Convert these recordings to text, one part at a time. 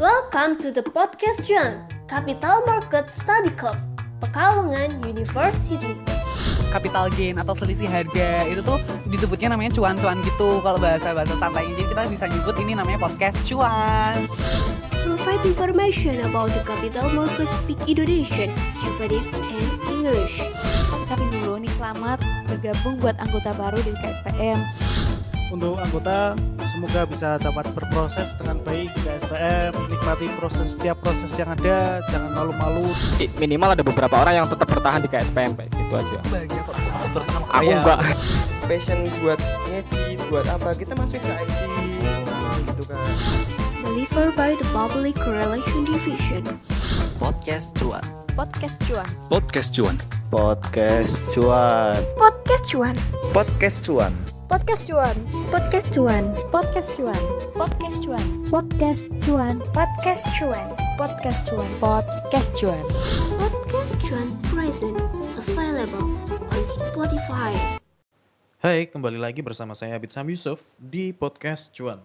Welcome to the podcast Juan, Capital Market Study Club, Pekalongan University. capital gain atau selisih harga itu tuh disebutnya namanya cuan-cuan gitu kalau bahasa bahasa santainya jadi kita bisa nyebut ini namanya podcast cuan Provide information about the capital market speak Indonesian, Javanese, and English. ucapin dulu nih selamat bergabung buat anggota baru di KSPM. Untuk anggota semoga bisa dapat berproses dengan baik di KSPM, nikmati proses setiap proses yang ada, jangan malu-malu. Minimal ada beberapa orang yang tetap bertahan di KSPM kayak gitu aja banyak kok terutama aku Iya. enggak passion buat ngedit buat apa kita masuk ke IT gitu kan Delivered by the Public Relation Division. Podcast Cuan. Podcast Cuan. Podcast Cuan. podcast cuan Podcast Cuan. podcast cuan Podcast Cuan. Podcast Cuan. Podcast Cuan. Podcast Cuan. Podcast Cuan. Podcast Cuan. Podcast Cuan. Podcast Cuan. Podcast Cuan present available on Spotify. Hai, kembali lagi bersama saya Abid Sam Yusuf di podcast Cuan.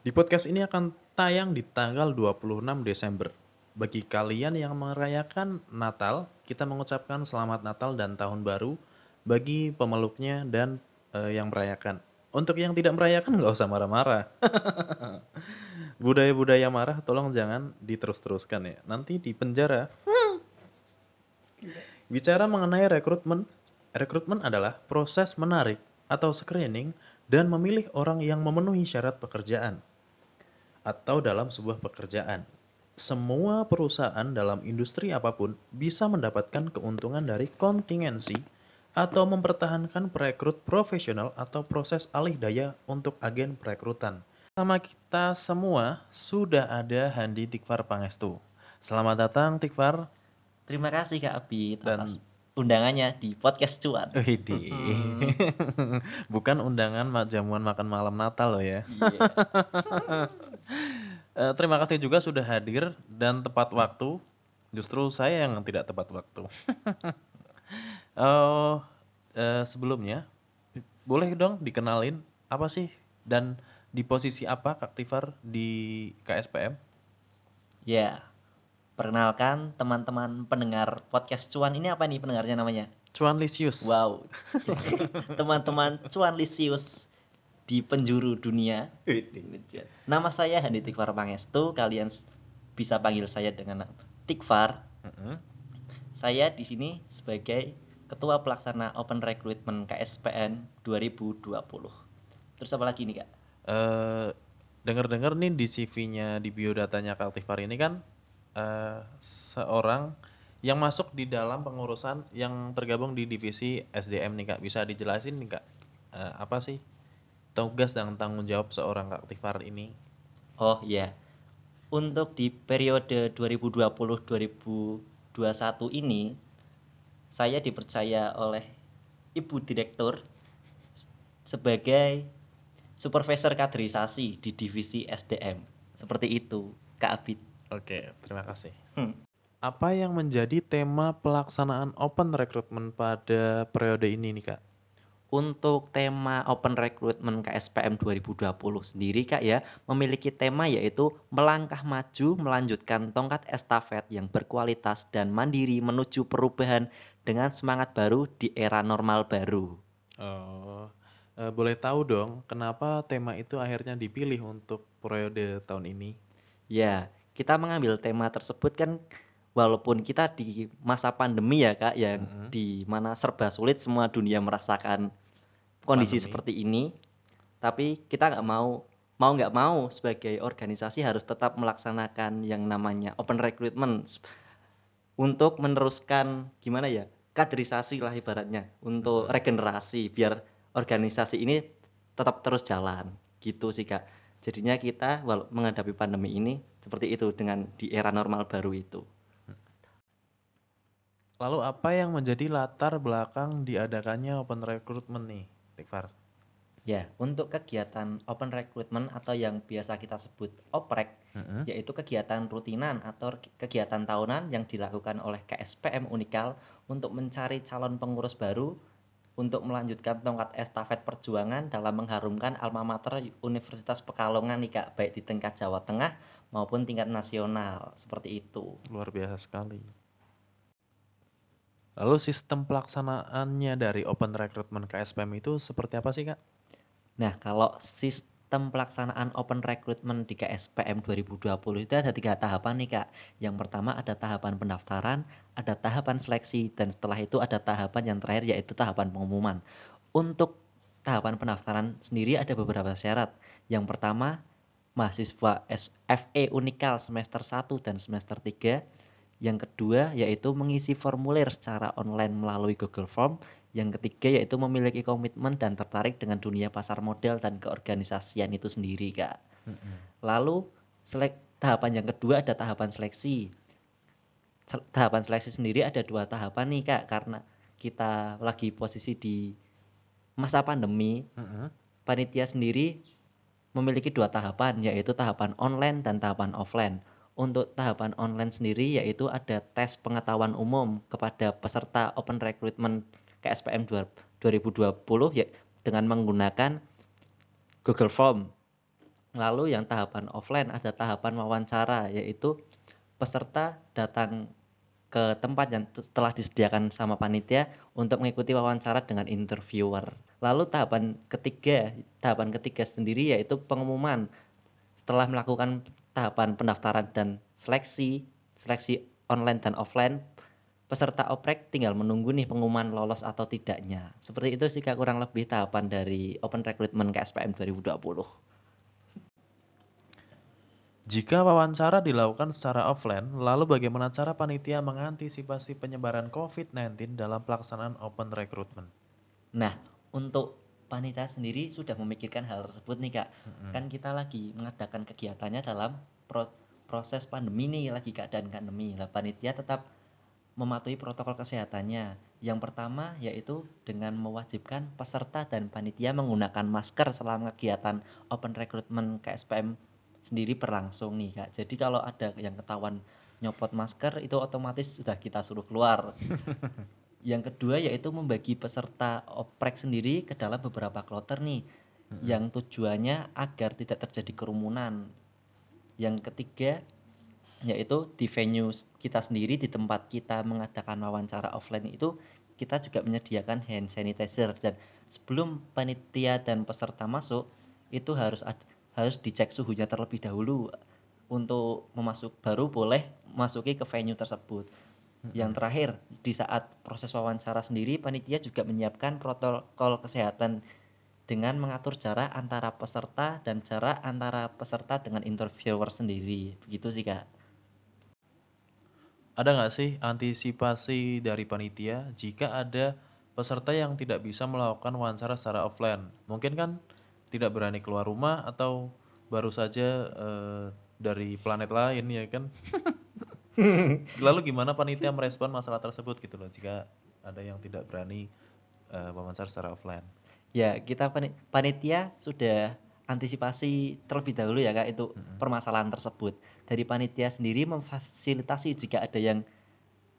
Di podcast ini akan tayang di tanggal 26 Desember. Bagi kalian yang merayakan Natal, kita mengucapkan selamat Natal dan Tahun Baru bagi pemeluknya dan eh, yang merayakan. Untuk yang tidak merayakan nggak usah marah-marah. Budaya-budaya marah tolong jangan diterus-teruskan ya. Nanti di penjara. Bicara mengenai rekrutmen, rekrutmen adalah proses menarik atau screening dan memilih orang yang memenuhi syarat pekerjaan atau dalam sebuah pekerjaan. Semua perusahaan dalam industri apa pun bisa mendapatkan keuntungan dari kontingensi atau mempertahankan perekrut profesional atau proses alih daya untuk agen perekrutan. Sama kita semua sudah ada Handi Tikvar Pangestu. Selamat datang Tikvar. Terima kasih Kak Abi Dan- atas undangannya di podcast Cuan. Widih. Bukan undangan jamuan makan malam Natal loh ya. Iya. Eh, terima kasih juga sudah hadir dan tepat waktu. Justru saya yang tidak tepat waktu. oh, eh, sebelumnya boleh dong dikenalin apa sih dan di posisi apa Kak Tifar di KSPM? Ya. Perkenalkan teman-teman pendengar podcast Cuan ini apa nih pendengarnya namanya? Cuan Lisius. Wow. Teman-teman Cuan Lisius di penjuru dunia. Nama saya Handi Tikvar Pangestu, kalian bisa panggil saya dengan nama Tikvar. Mm-mm. Saya di sini sebagai Ketua Pelaksana Open Recruitment KSPN 2020. Terus apa lagi nih kak? eh dengar-dengar nih di CV-nya di biodatanya Kak Tifar ini kan eh seorang yang masuk di dalam pengurusan yang tergabung di divisi SDM nih Kak. Bisa dijelasin nih Kak eh, apa sih tugas dan tanggung jawab seorang Kak Tifar ini? Oh iya, untuk di periode 2020-2021 ini, saya dipercaya oleh Ibu Direktur sebagai supervisor kaderisasi di divisi SDM. Seperti itu, Kak Abid. Oke, terima kasih. Hmm. Apa yang menjadi tema pelaksanaan open recruitment pada periode ini nih Kak? Untuk tema Open Recruitment KSPM 2020 sendiri Kak ya memiliki tema yaitu melangkah maju melanjutkan tongkat estafet yang berkualitas dan mandiri menuju perubahan dengan semangat baru di era normal baru. Oh, eh, boleh tahu dong kenapa tema itu akhirnya dipilih untuk periode tahun ini? Ya, kita mengambil tema tersebut kan walaupun kita di masa pandemi ya Kak yang Mhm. di mana serba sulit semua dunia merasakan kondisi Pandemi. seperti ini, tapi kita nggak mau mau nggak mau sebagai organisasi harus tetap melaksanakan yang namanya open recruitment untuk meneruskan gimana ya kaderisasi lah ibaratnya untuk regenerasi biar organisasi ini tetap terus jalan. Gitu sih kak. Jadinya kita walau menghadapi pandemi ini seperti itu dengan di era normal baru itu. Lalu apa yang menjadi latar belakang diadakannya open recruitment nih, Tikfar? Ya untuk kegiatan open recruitment atau yang biasa kita sebut oprek Mm-mm. yaitu kegiatan rutinan atau ke- kegiatan tahunan yang dilakukan oleh KSPM Unikal untuk mencari calon pengurus baru untuk melanjutkan tongkat estafet perjuangan dalam mengharumkan alma mater Universitas Pekalongan nih Kak, baik di tingkat Jawa Tengah maupun tingkat nasional. Seperti itu. Luar biasa sekali. Lalu sistem pelaksanaannya dari open recruitment KSPM itu seperti apa sih kak? Nah, kalau sistem pelaksanaan open recruitment di KSPM 2020 itu ada tiga tahapan nih Kak. Yang pertama ada tahapan pendaftaran, ada tahapan seleksi, dan setelah itu ada tahapan yang terakhir yaitu tahapan pengumuman. Untuk tahapan pendaftaran sendiri ada beberapa syarat. Yang pertama, mahasiswa FE Unikal semester 1 dan semester 3 yang kedua yaitu mengisi formulir secara online melalui Google Form. Yang ketiga yaitu memiliki komitmen dan tertarik dengan dunia pasar modal dan keorganisasian itu sendiri, Kak. Lalu selek tahapan yang kedua ada tahapan seleksi. Sel- Tahapan seleksi sendiri ada dua tahapan nih, Kak, karena kita lagi posisi di masa pandemi. Panitia sendiri memiliki dua tahapan yaitu tahapan online dan tahapan offline. Untuk tahapan online sendiri yaitu ada tes pengetahuan umum kepada peserta open recruitment KSPM 2020 ya dengan menggunakan Google Form. Lalu yang tahapan offline ada tahapan wawancara yaitu peserta datang ke tempat yang telah disediakan sama panitia untuk mengikuti wawancara dengan interviewer. Lalu tahapan ketiga, tahapan ketiga sendiri yaitu pengumuman. Setelah melakukan tahapan pendaftaran dan seleksi, seleksi online dan offline, peserta oprek tinggal menunggu nih pengumuman lolos atau tidaknya. Seperti itu sih Kak, kurang lebih tahapan dari open recruitment KSPM 2020. Jika wawancara dilakukan secara offline, lalu bagaimana cara panitia mengantisipasi penyebaran COVID-19 dalam pelaksanaan open recruitment? Nah, untuk panitia sendiri sudah memikirkan hal tersebut nih kak. Kan kita lagi mengadakan kegiatannya dalam pro- proses pandemi nih, lagi keadaan pandemi. Lah panitia tetap mematuhi protokol kesehatannya. Yang pertama yaitu dengan mewajibkan peserta dan panitia menggunakan masker selama kegiatan open recruitment KSPM sendiri berlangsung nih kak. Jadi kalau ada yang ketahuan nyopot masker itu otomatis sudah kita suruh keluar. Yang kedua yaitu membagi peserta oprek sendiri ke dalam beberapa kloter nih yang tujuannya agar tidak terjadi kerumunan. Yang ketiga yaitu di venue kita sendiri di tempat kita mengadakan wawancara offline itu kita juga menyediakan hand sanitizer dan sebelum panitia dan peserta masuk itu harus ad- harus dicek suhunya terlebih dahulu untuk memasuk baru boleh masuki ke venue tersebut. Yang terakhir, di saat proses wawancara sendiri, panitia juga menyiapkan protokol kesehatan dengan mengatur jarak antara peserta dan jarak antara peserta dengan interviewer sendiri. Begitu sih, Kak. Ada nggak sih antisipasi dari panitia jika ada peserta yang tidak bisa melakukan wawancara secara offline? Mungkin kan tidak berani keluar rumah atau baru saja eh, dari planet lain ya kan? Lalu gimana panitia merespon masalah tersebut gitu loh jika ada yang tidak berani eh, wawancara secara offline? Ya, kita pani- panitia sudah antisipasi terlebih dahulu ya Kak itu permasalahan tersebut. Dari panitia sendiri memfasilitasi jika ada yang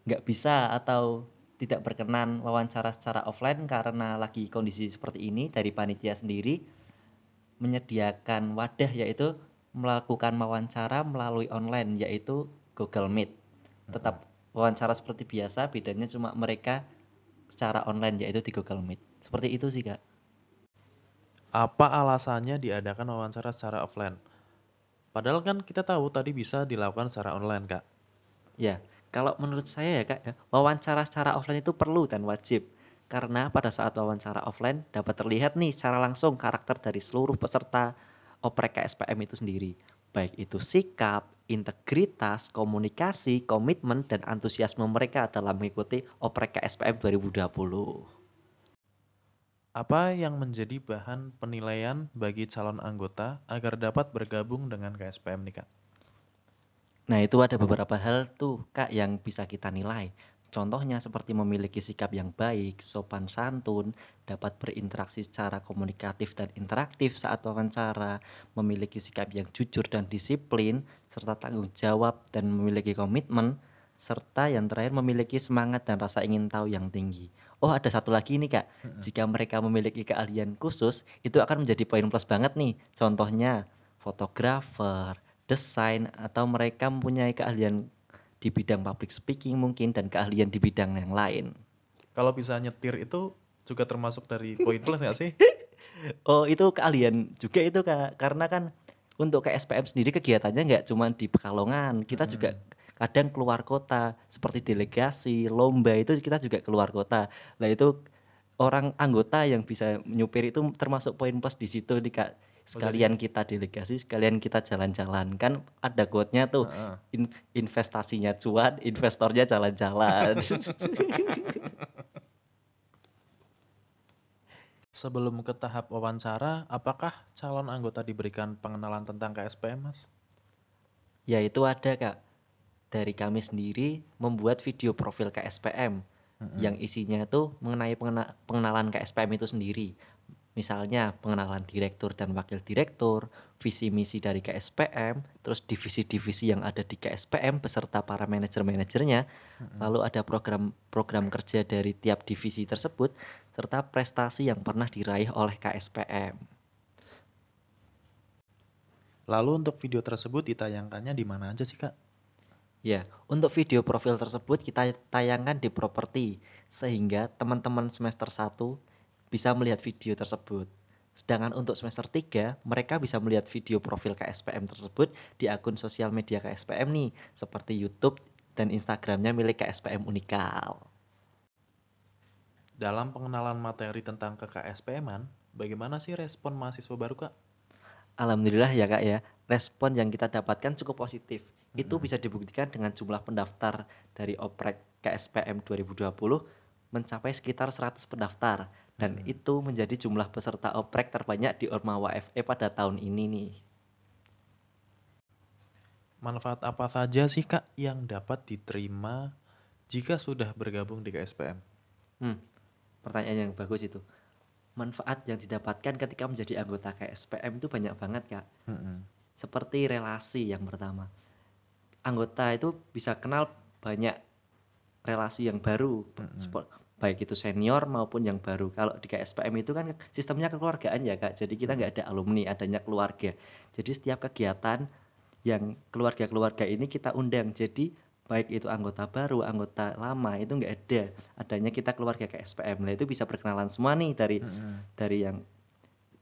nggak bisa atau tidak berkenan wawancara secara offline karena lagi kondisi seperti ini dari panitia sendiri menyediakan wadah yaitu melakukan wawancara melalui online yaitu Google Meet. Tetap wawancara seperti biasa, bedanya cuma mereka secara online yaitu di Google Meet. Seperti itu sih Kak. Apa alasannya diadakan wawancara secara offline? Padahal kan kita tahu tadi bisa dilakukan secara online, Kak. Ya, kalau menurut saya ya kak, ya, wawancara secara offline itu perlu dan wajib. Karena pada saat wawancara offline dapat terlihat nih secara langsung karakter dari seluruh peserta oprek KSPM itu sendiri. Baik itu sikap, integritas, komunikasi, komitmen, dan antusiasme mereka dalam mengikuti oprek KSPM 2020. Apa yang menjadi bahan penilaian bagi calon anggota agar dapat bergabung dengan KSPM nih, Kak? Nah itu ada beberapa hal tuh kak yang bisa kita nilai. Contohnya seperti memiliki sikap yang baik, sopan santun, dapat berinteraksi secara komunikatif dan interaktif saat wawancara, memiliki sikap yang jujur dan disiplin, serta tanggung jawab dan memiliki komitmen. serta yang terakhir memiliki semangat dan rasa ingin tahu yang tinggi. Oh, ada satu lagi nih, Kak. Jika mereka memiliki keahlian khusus, itu akan menjadi poin plus banget nih. Contohnya, fotografer, desain, atau mereka mempunyai keahlian di bidang public speaking mungkin dan keahlian di bidang yang lain. Kalau bisa nyetir itu juga termasuk dari poin plus nggak sih? Oh, itu keahlian juga itu, Kak. Karena kan untuk ke SPM sendiri kegiatannya nggak cuma di Pekalongan, kita juga kadang keluar kota seperti delegasi, lomba itu kita juga keluar kota. Nah, itu orang anggota yang bisa nyupir itu termasuk poin plus di situ nih, Kak. Sekalian kita delegasi, sekalian kita jalan-jalan. Kan ada quote-nya tuh, Heeh. in- investasinya cuan, investornya jalan-jalan. Sebelum ke tahap wawancara, apakah calon anggota diberikan pengenalan tentang KSPM, Mas? Ya itu ada kak Dari kami sendiri membuat video profil KSPM Yang isinya itu mengenai pengena- pengenalan KSPM itu sendiri Misalnya pengenalan direktur dan wakil direktur Visi misi dari KSPM Terus divisi-divisi yang ada di KSPM Beserta para manajer-manajernya Lalu ada program-program kerja dari tiap divisi tersebut Serta prestasi yang pernah diraih oleh KSPM Lalu untuk video tersebut ditayangkannya di mana aja sih, Kak? Ya, untuk video profil tersebut kita tayangkan di properti sehingga teman-teman semester 1 bisa melihat video tersebut. Sedangkan untuk semester 3, mereka bisa melihat video profil KSPM tersebut di akun sosial media KSPM nih, seperti YouTube dan Instagramnya milik KSPM Unikal. Dalam pengenalan materi tentang ke KSPM-an, bagaimana sih respon mahasiswa baru, Kak? Alhamdulillah ya kak ya, respon yang kita dapatkan cukup positif. Itu bisa dibuktikan dengan jumlah pendaftar dari oprek KSPM 2020 mencapai sekitar 100 pendaftar. Dan itu menjadi jumlah peserta oprek terbanyak di Ormawa FE pada tahun ini nih. Manfaat apa saja sih, Kak, yang dapat diterima jika sudah bergabung di KSPM? Hmm, pertanyaan yang bagus itu. Manfaat yang didapatkan ketika menjadi anggota KSPM itu banyak banget kak. Mm-mm. seperti relasi yang pertama. Anggota itu bisa kenal banyak relasi yang baru, sepo- baik itu senior maupun yang baru. Kalau di KSPM itu kan sistemnya kekeluargaan ya kak, jadi kita nggak ada alumni, adanya keluarga. Jadi setiap kegiatan yang keluarga-keluarga ini kita undang. Jadi baik itu anggota baru, anggota lama itu nggak ada. Adanya kita keluarga KSPM. Nah itu bisa perkenalan semua nih dari dari yang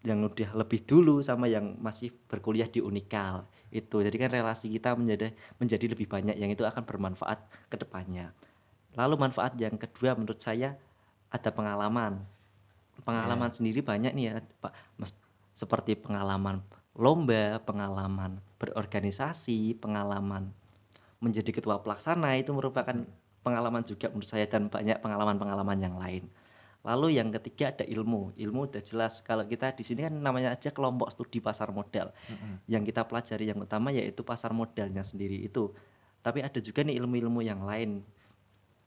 yang udah lebih dulu sama yang masih berkuliah di Unikal itu jadi kan relasi kita menjadi menjadi lebih banyak yang itu akan bermanfaat ke depannya lalu manfaat yang kedua menurut saya ada pengalaman pengalaman sendiri banyak nih ya Pak seperti pengalaman lomba pengalaman berorganisasi pengalaman menjadi ketua pelaksana itu merupakan pengalaman juga menurut saya dan banyak pengalaman-pengalaman yang lain Lalu yang ketiga ada ilmu. Ilmu udah jelas kalau kita di sini kan namanya aja kelompok studi pasar modal. Yang kita pelajari yang utama yaitu pasar modalnya sendiri itu. Tapi ada juga nih ilmu-ilmu yang lain.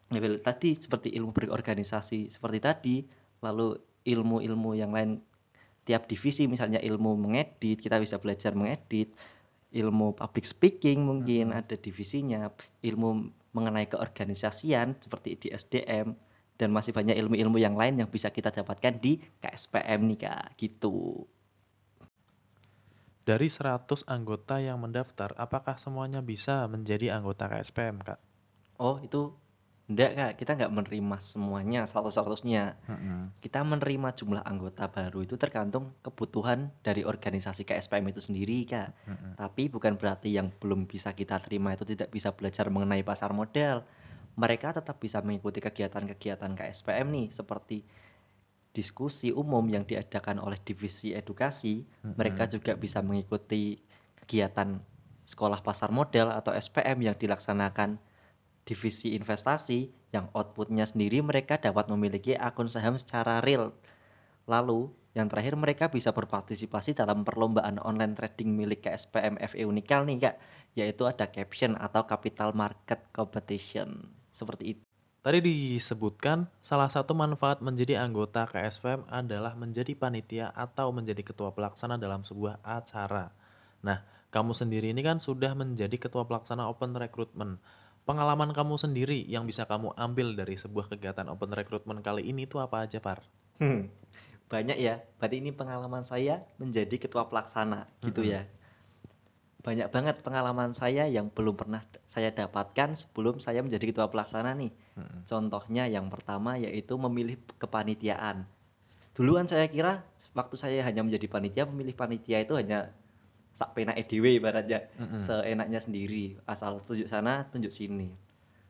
Bel, tadi seperti ilmu berorganisasi seperti tadi, lalu ilmu-ilmu yang lain tiap divisi misalnya ilmu mengedit, kita bisa belajar mengedit. Ilmu public speaking mungkin ada divisinya, ilmu mengenai keorganisasian seperti di SDM dan masih banyak ilmu-ilmu yang lain yang bisa kita dapatkan di KSPM nih Kak, gitu. Dari 100 anggota yang mendaftar, apakah semuanya bisa menjadi anggota KSPM, Kak? Oh, itu enggak Kak, kita nggak menerima semuanya 100-100-nya. Kita menerima jumlah anggota baru itu tergantung kebutuhan dari organisasi KSPM itu sendiri Kak. Tapi bukan berarti yang belum bisa kita terima itu tidak bisa belajar mengenai pasar modal. Mereka tetap bisa mengikuti kegiatan-kegiatan KSPM nih seperti diskusi umum yang diadakan oleh divisi edukasi. Mereka juga bisa mengikuti kegiatan sekolah pasar modal atau SPM yang dilaksanakan divisi investasi yang outputnya sendiri mereka dapat memiliki akun saham secara real. Lalu, yang terakhir mereka bisa berpartisipasi dalam perlombaan online trading milik KSPM FE Unikal nih kak, yaitu ada caption atau capital market competition. Seperti itu. Tadi disebutkan salah satu manfaat menjadi anggota KSPM adalah menjadi panitia atau menjadi ketua pelaksana dalam sebuah acara. Nah, kamu sendiri ini kan sudah menjadi ketua pelaksana open recruitment. Pengalaman kamu sendiri yang bisa kamu ambil dari sebuah kegiatan open recruitment kali ini itu apa aja, Par? Hmm, banyak ya. Berarti ini pengalaman saya menjadi ketua pelaksana gitu ya. Banyak banget pengalaman saya yang belum pernah saya dapatkan sebelum saya menjadi ketua pelaksana nih. Mm-mm. Contohnya yang pertama yaitu memilih kepanitiaan. Duluan saya kira waktu saya hanya menjadi panitia, memilih panitia itu hanya sak penak EDW ibaratnya, Mm-mm. seenaknya sendiri, asal tunjuk sana, tunjuk sini.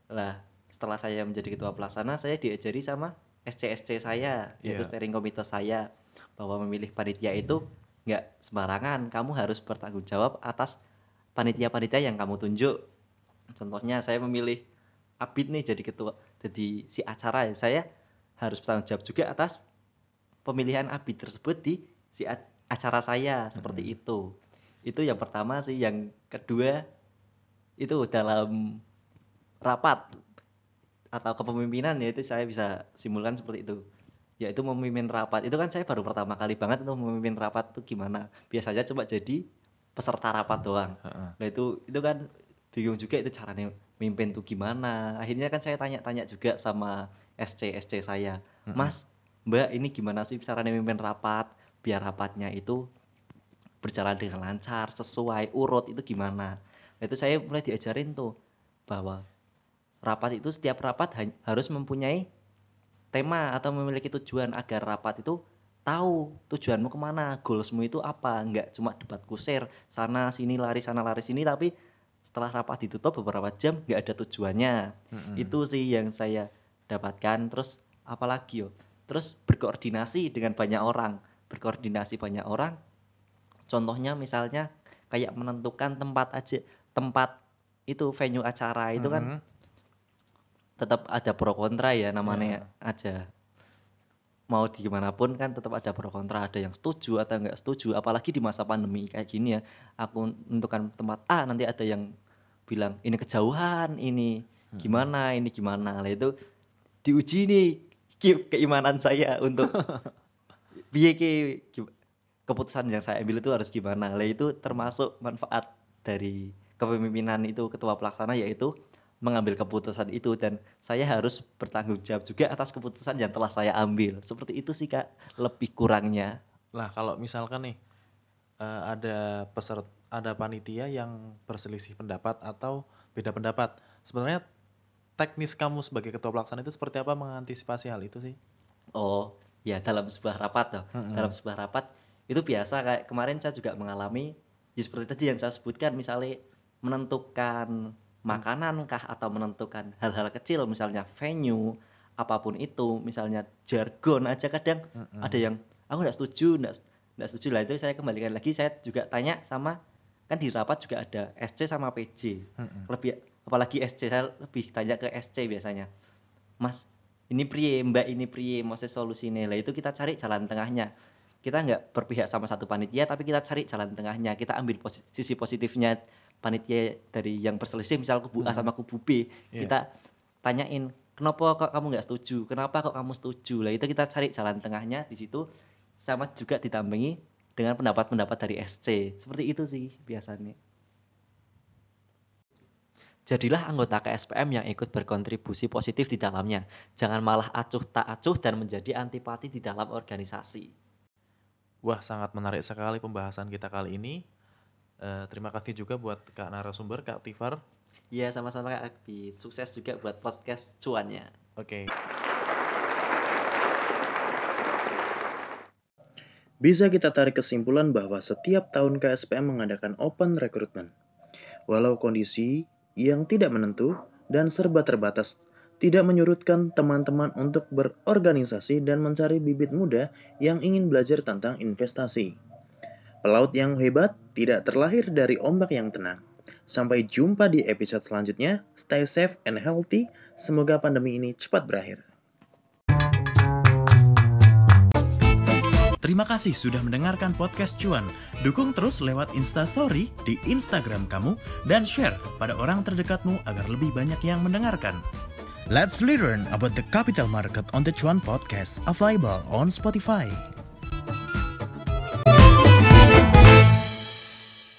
Lah, setelah saya menjadi ketua pelaksana, saya diajari sama SC-SC saya, yaitu Iya. steering komite saya, bahwa memilih panitia itu nggak sembarangan, kamu harus bertanggung jawab atas panitia-panitia yang kamu tunjuk. Contohnya saya memilih Abid nih jadi ketua, jadi si acara ya, saya harus bertanggung jawab juga atas pemilihan Abid tersebut di si acara saya seperti itu. Itu yang pertama sih, yang kedua itu dalam rapat atau kepemimpinan ya itu saya bisa simpulkan seperti itu. Yaitu memimpin rapat. Itu kan saya baru pertama kali banget untuk memimpin rapat tuh gimana. Biasanya cuma jadi peserta rapat doang. Nah itu itu kan bingung juga itu caranya mimpin tuh gimana. Akhirnya kan saya tanya-tanya juga sama SC SC saya. Mas Mbak ini gimana sih caranya mimpin rapat? Biar rapatnya itu berjalan dengan lancar sesuai urut itu gimana? Nah, itu saya mulai diajarin tuh bahwa rapat itu setiap rapat ha- harus mempunyai tema atau memiliki tujuan agar rapat itu tahu tujuanmu ke mana goalsmu itu apa. Nggak cuma debat kusir sana sini lari sana lari sini tapi setelah rapat ditutup beberapa jam nggak ada tujuannya. Mm-mm. itu sih yang saya dapatkan. Terus apalagi yo? Terus berkoordinasi dengan banyak orang. Berkoordinasi banyak orang contohnya misalnya kayak menentukan tempat aja tempat itu venue acara itu kan Mm-mm. tetap ada pro kontra ya namanya aja. Mau di gimana pun kan tetap ada pro kontra ada yang setuju atau nggak setuju. Apalagi di masa pandemi kayak gini ya aku menentukan tempat A nanti ada yang bilang ini kejauhan ini gimana ini gimana. Lah itu diuji nih keimanan saya untuk ki- keputusan yang saya ambil itu harus gimana. Lah itu termasuk manfaat dari kepemimpinan itu ketua pelaksana yaitu mengambil keputusan itu. Dan saya harus bertanggung jawab juga atas keputusan yang telah saya ambil. Seperti itu sih kak lebih kurangnya. Lah kalau misalkan nih eh, ada peserta ada panitia yang berselisih pendapat atau beda pendapat, sebenarnya teknis kamu sebagai ketua pelaksana itu seperti apa mengantisipasi hal itu sih? oh ya dalam sebuah rapat toh. Mm-mm. dalam sebuah rapat itu biasa kayak kemarin saya juga mengalami ya seperti tadi yang saya sebutkan misalnya menentukan makanan kah atau menentukan hal-hal kecil misalnya venue apa pun itu misalnya jargon aja kadang Mm-mm. ada yang aku nggak setuju nggak setuju. Lah itu saya kembalikan lagi saya juga tanya sama kan di rapat juga ada SC sama PJ Mm-mm. lebih apalagi SC saya lebih tanya ke SC biasanya Mas ini prie Mbak ini prie mau solusinya? Lah itu kita cari jalan tengahnya kita nggak berpihak sama satu panitia tapi kita cari jalan tengahnya kita ambil posi- sisi positifnya panitia dari yang berselisih misal kubu A Mhm. sama kubu B Iya. kita tanyain kenapa kok kamu nggak setuju kenapa kok kamu setuju lah itu kita cari jalan tengahnya di situ sama juga ditambahi dengan pendapat-pendapat dari SC seperti itu sih biasanya Jadilah anggota KSPM yang ikut berkontribusi positif di dalamnya. Jangan malah acuh tak acuh dan menjadi antipati di dalam organisasi. Wah, sangat menarik sekali pembahasan kita kali ini. Eh, terima kasih juga buat Kak narasumber, Kak Tifar. Ya sama-sama Kak Akbi. Sukses juga buat podcast cuannya. Oke. Bisa kita tarik kesimpulan bahwa setiap tahun KSPM mengadakan open recruitment. Walau kondisi yang tidak menentu dan serba terbatas, tidak menyurutkan teman-teman untuk berorganisasi dan mencari bibit muda yang ingin belajar tentang investasi. Pelaut yang hebat tidak terlahir dari ombak yang tenang. Sampai jumpa di episode selanjutnya. Stay safe and healthy. Semoga pandemi ini cepat berakhir. Terima kasih sudah mendengarkan podcast Cuan. Dukung terus lewat Instastory di Instagram kamu dan share pada orang terdekatmu agar lebih banyak yang mendengarkan. Let's learn about the capital market on the Cuan podcast available on Spotify.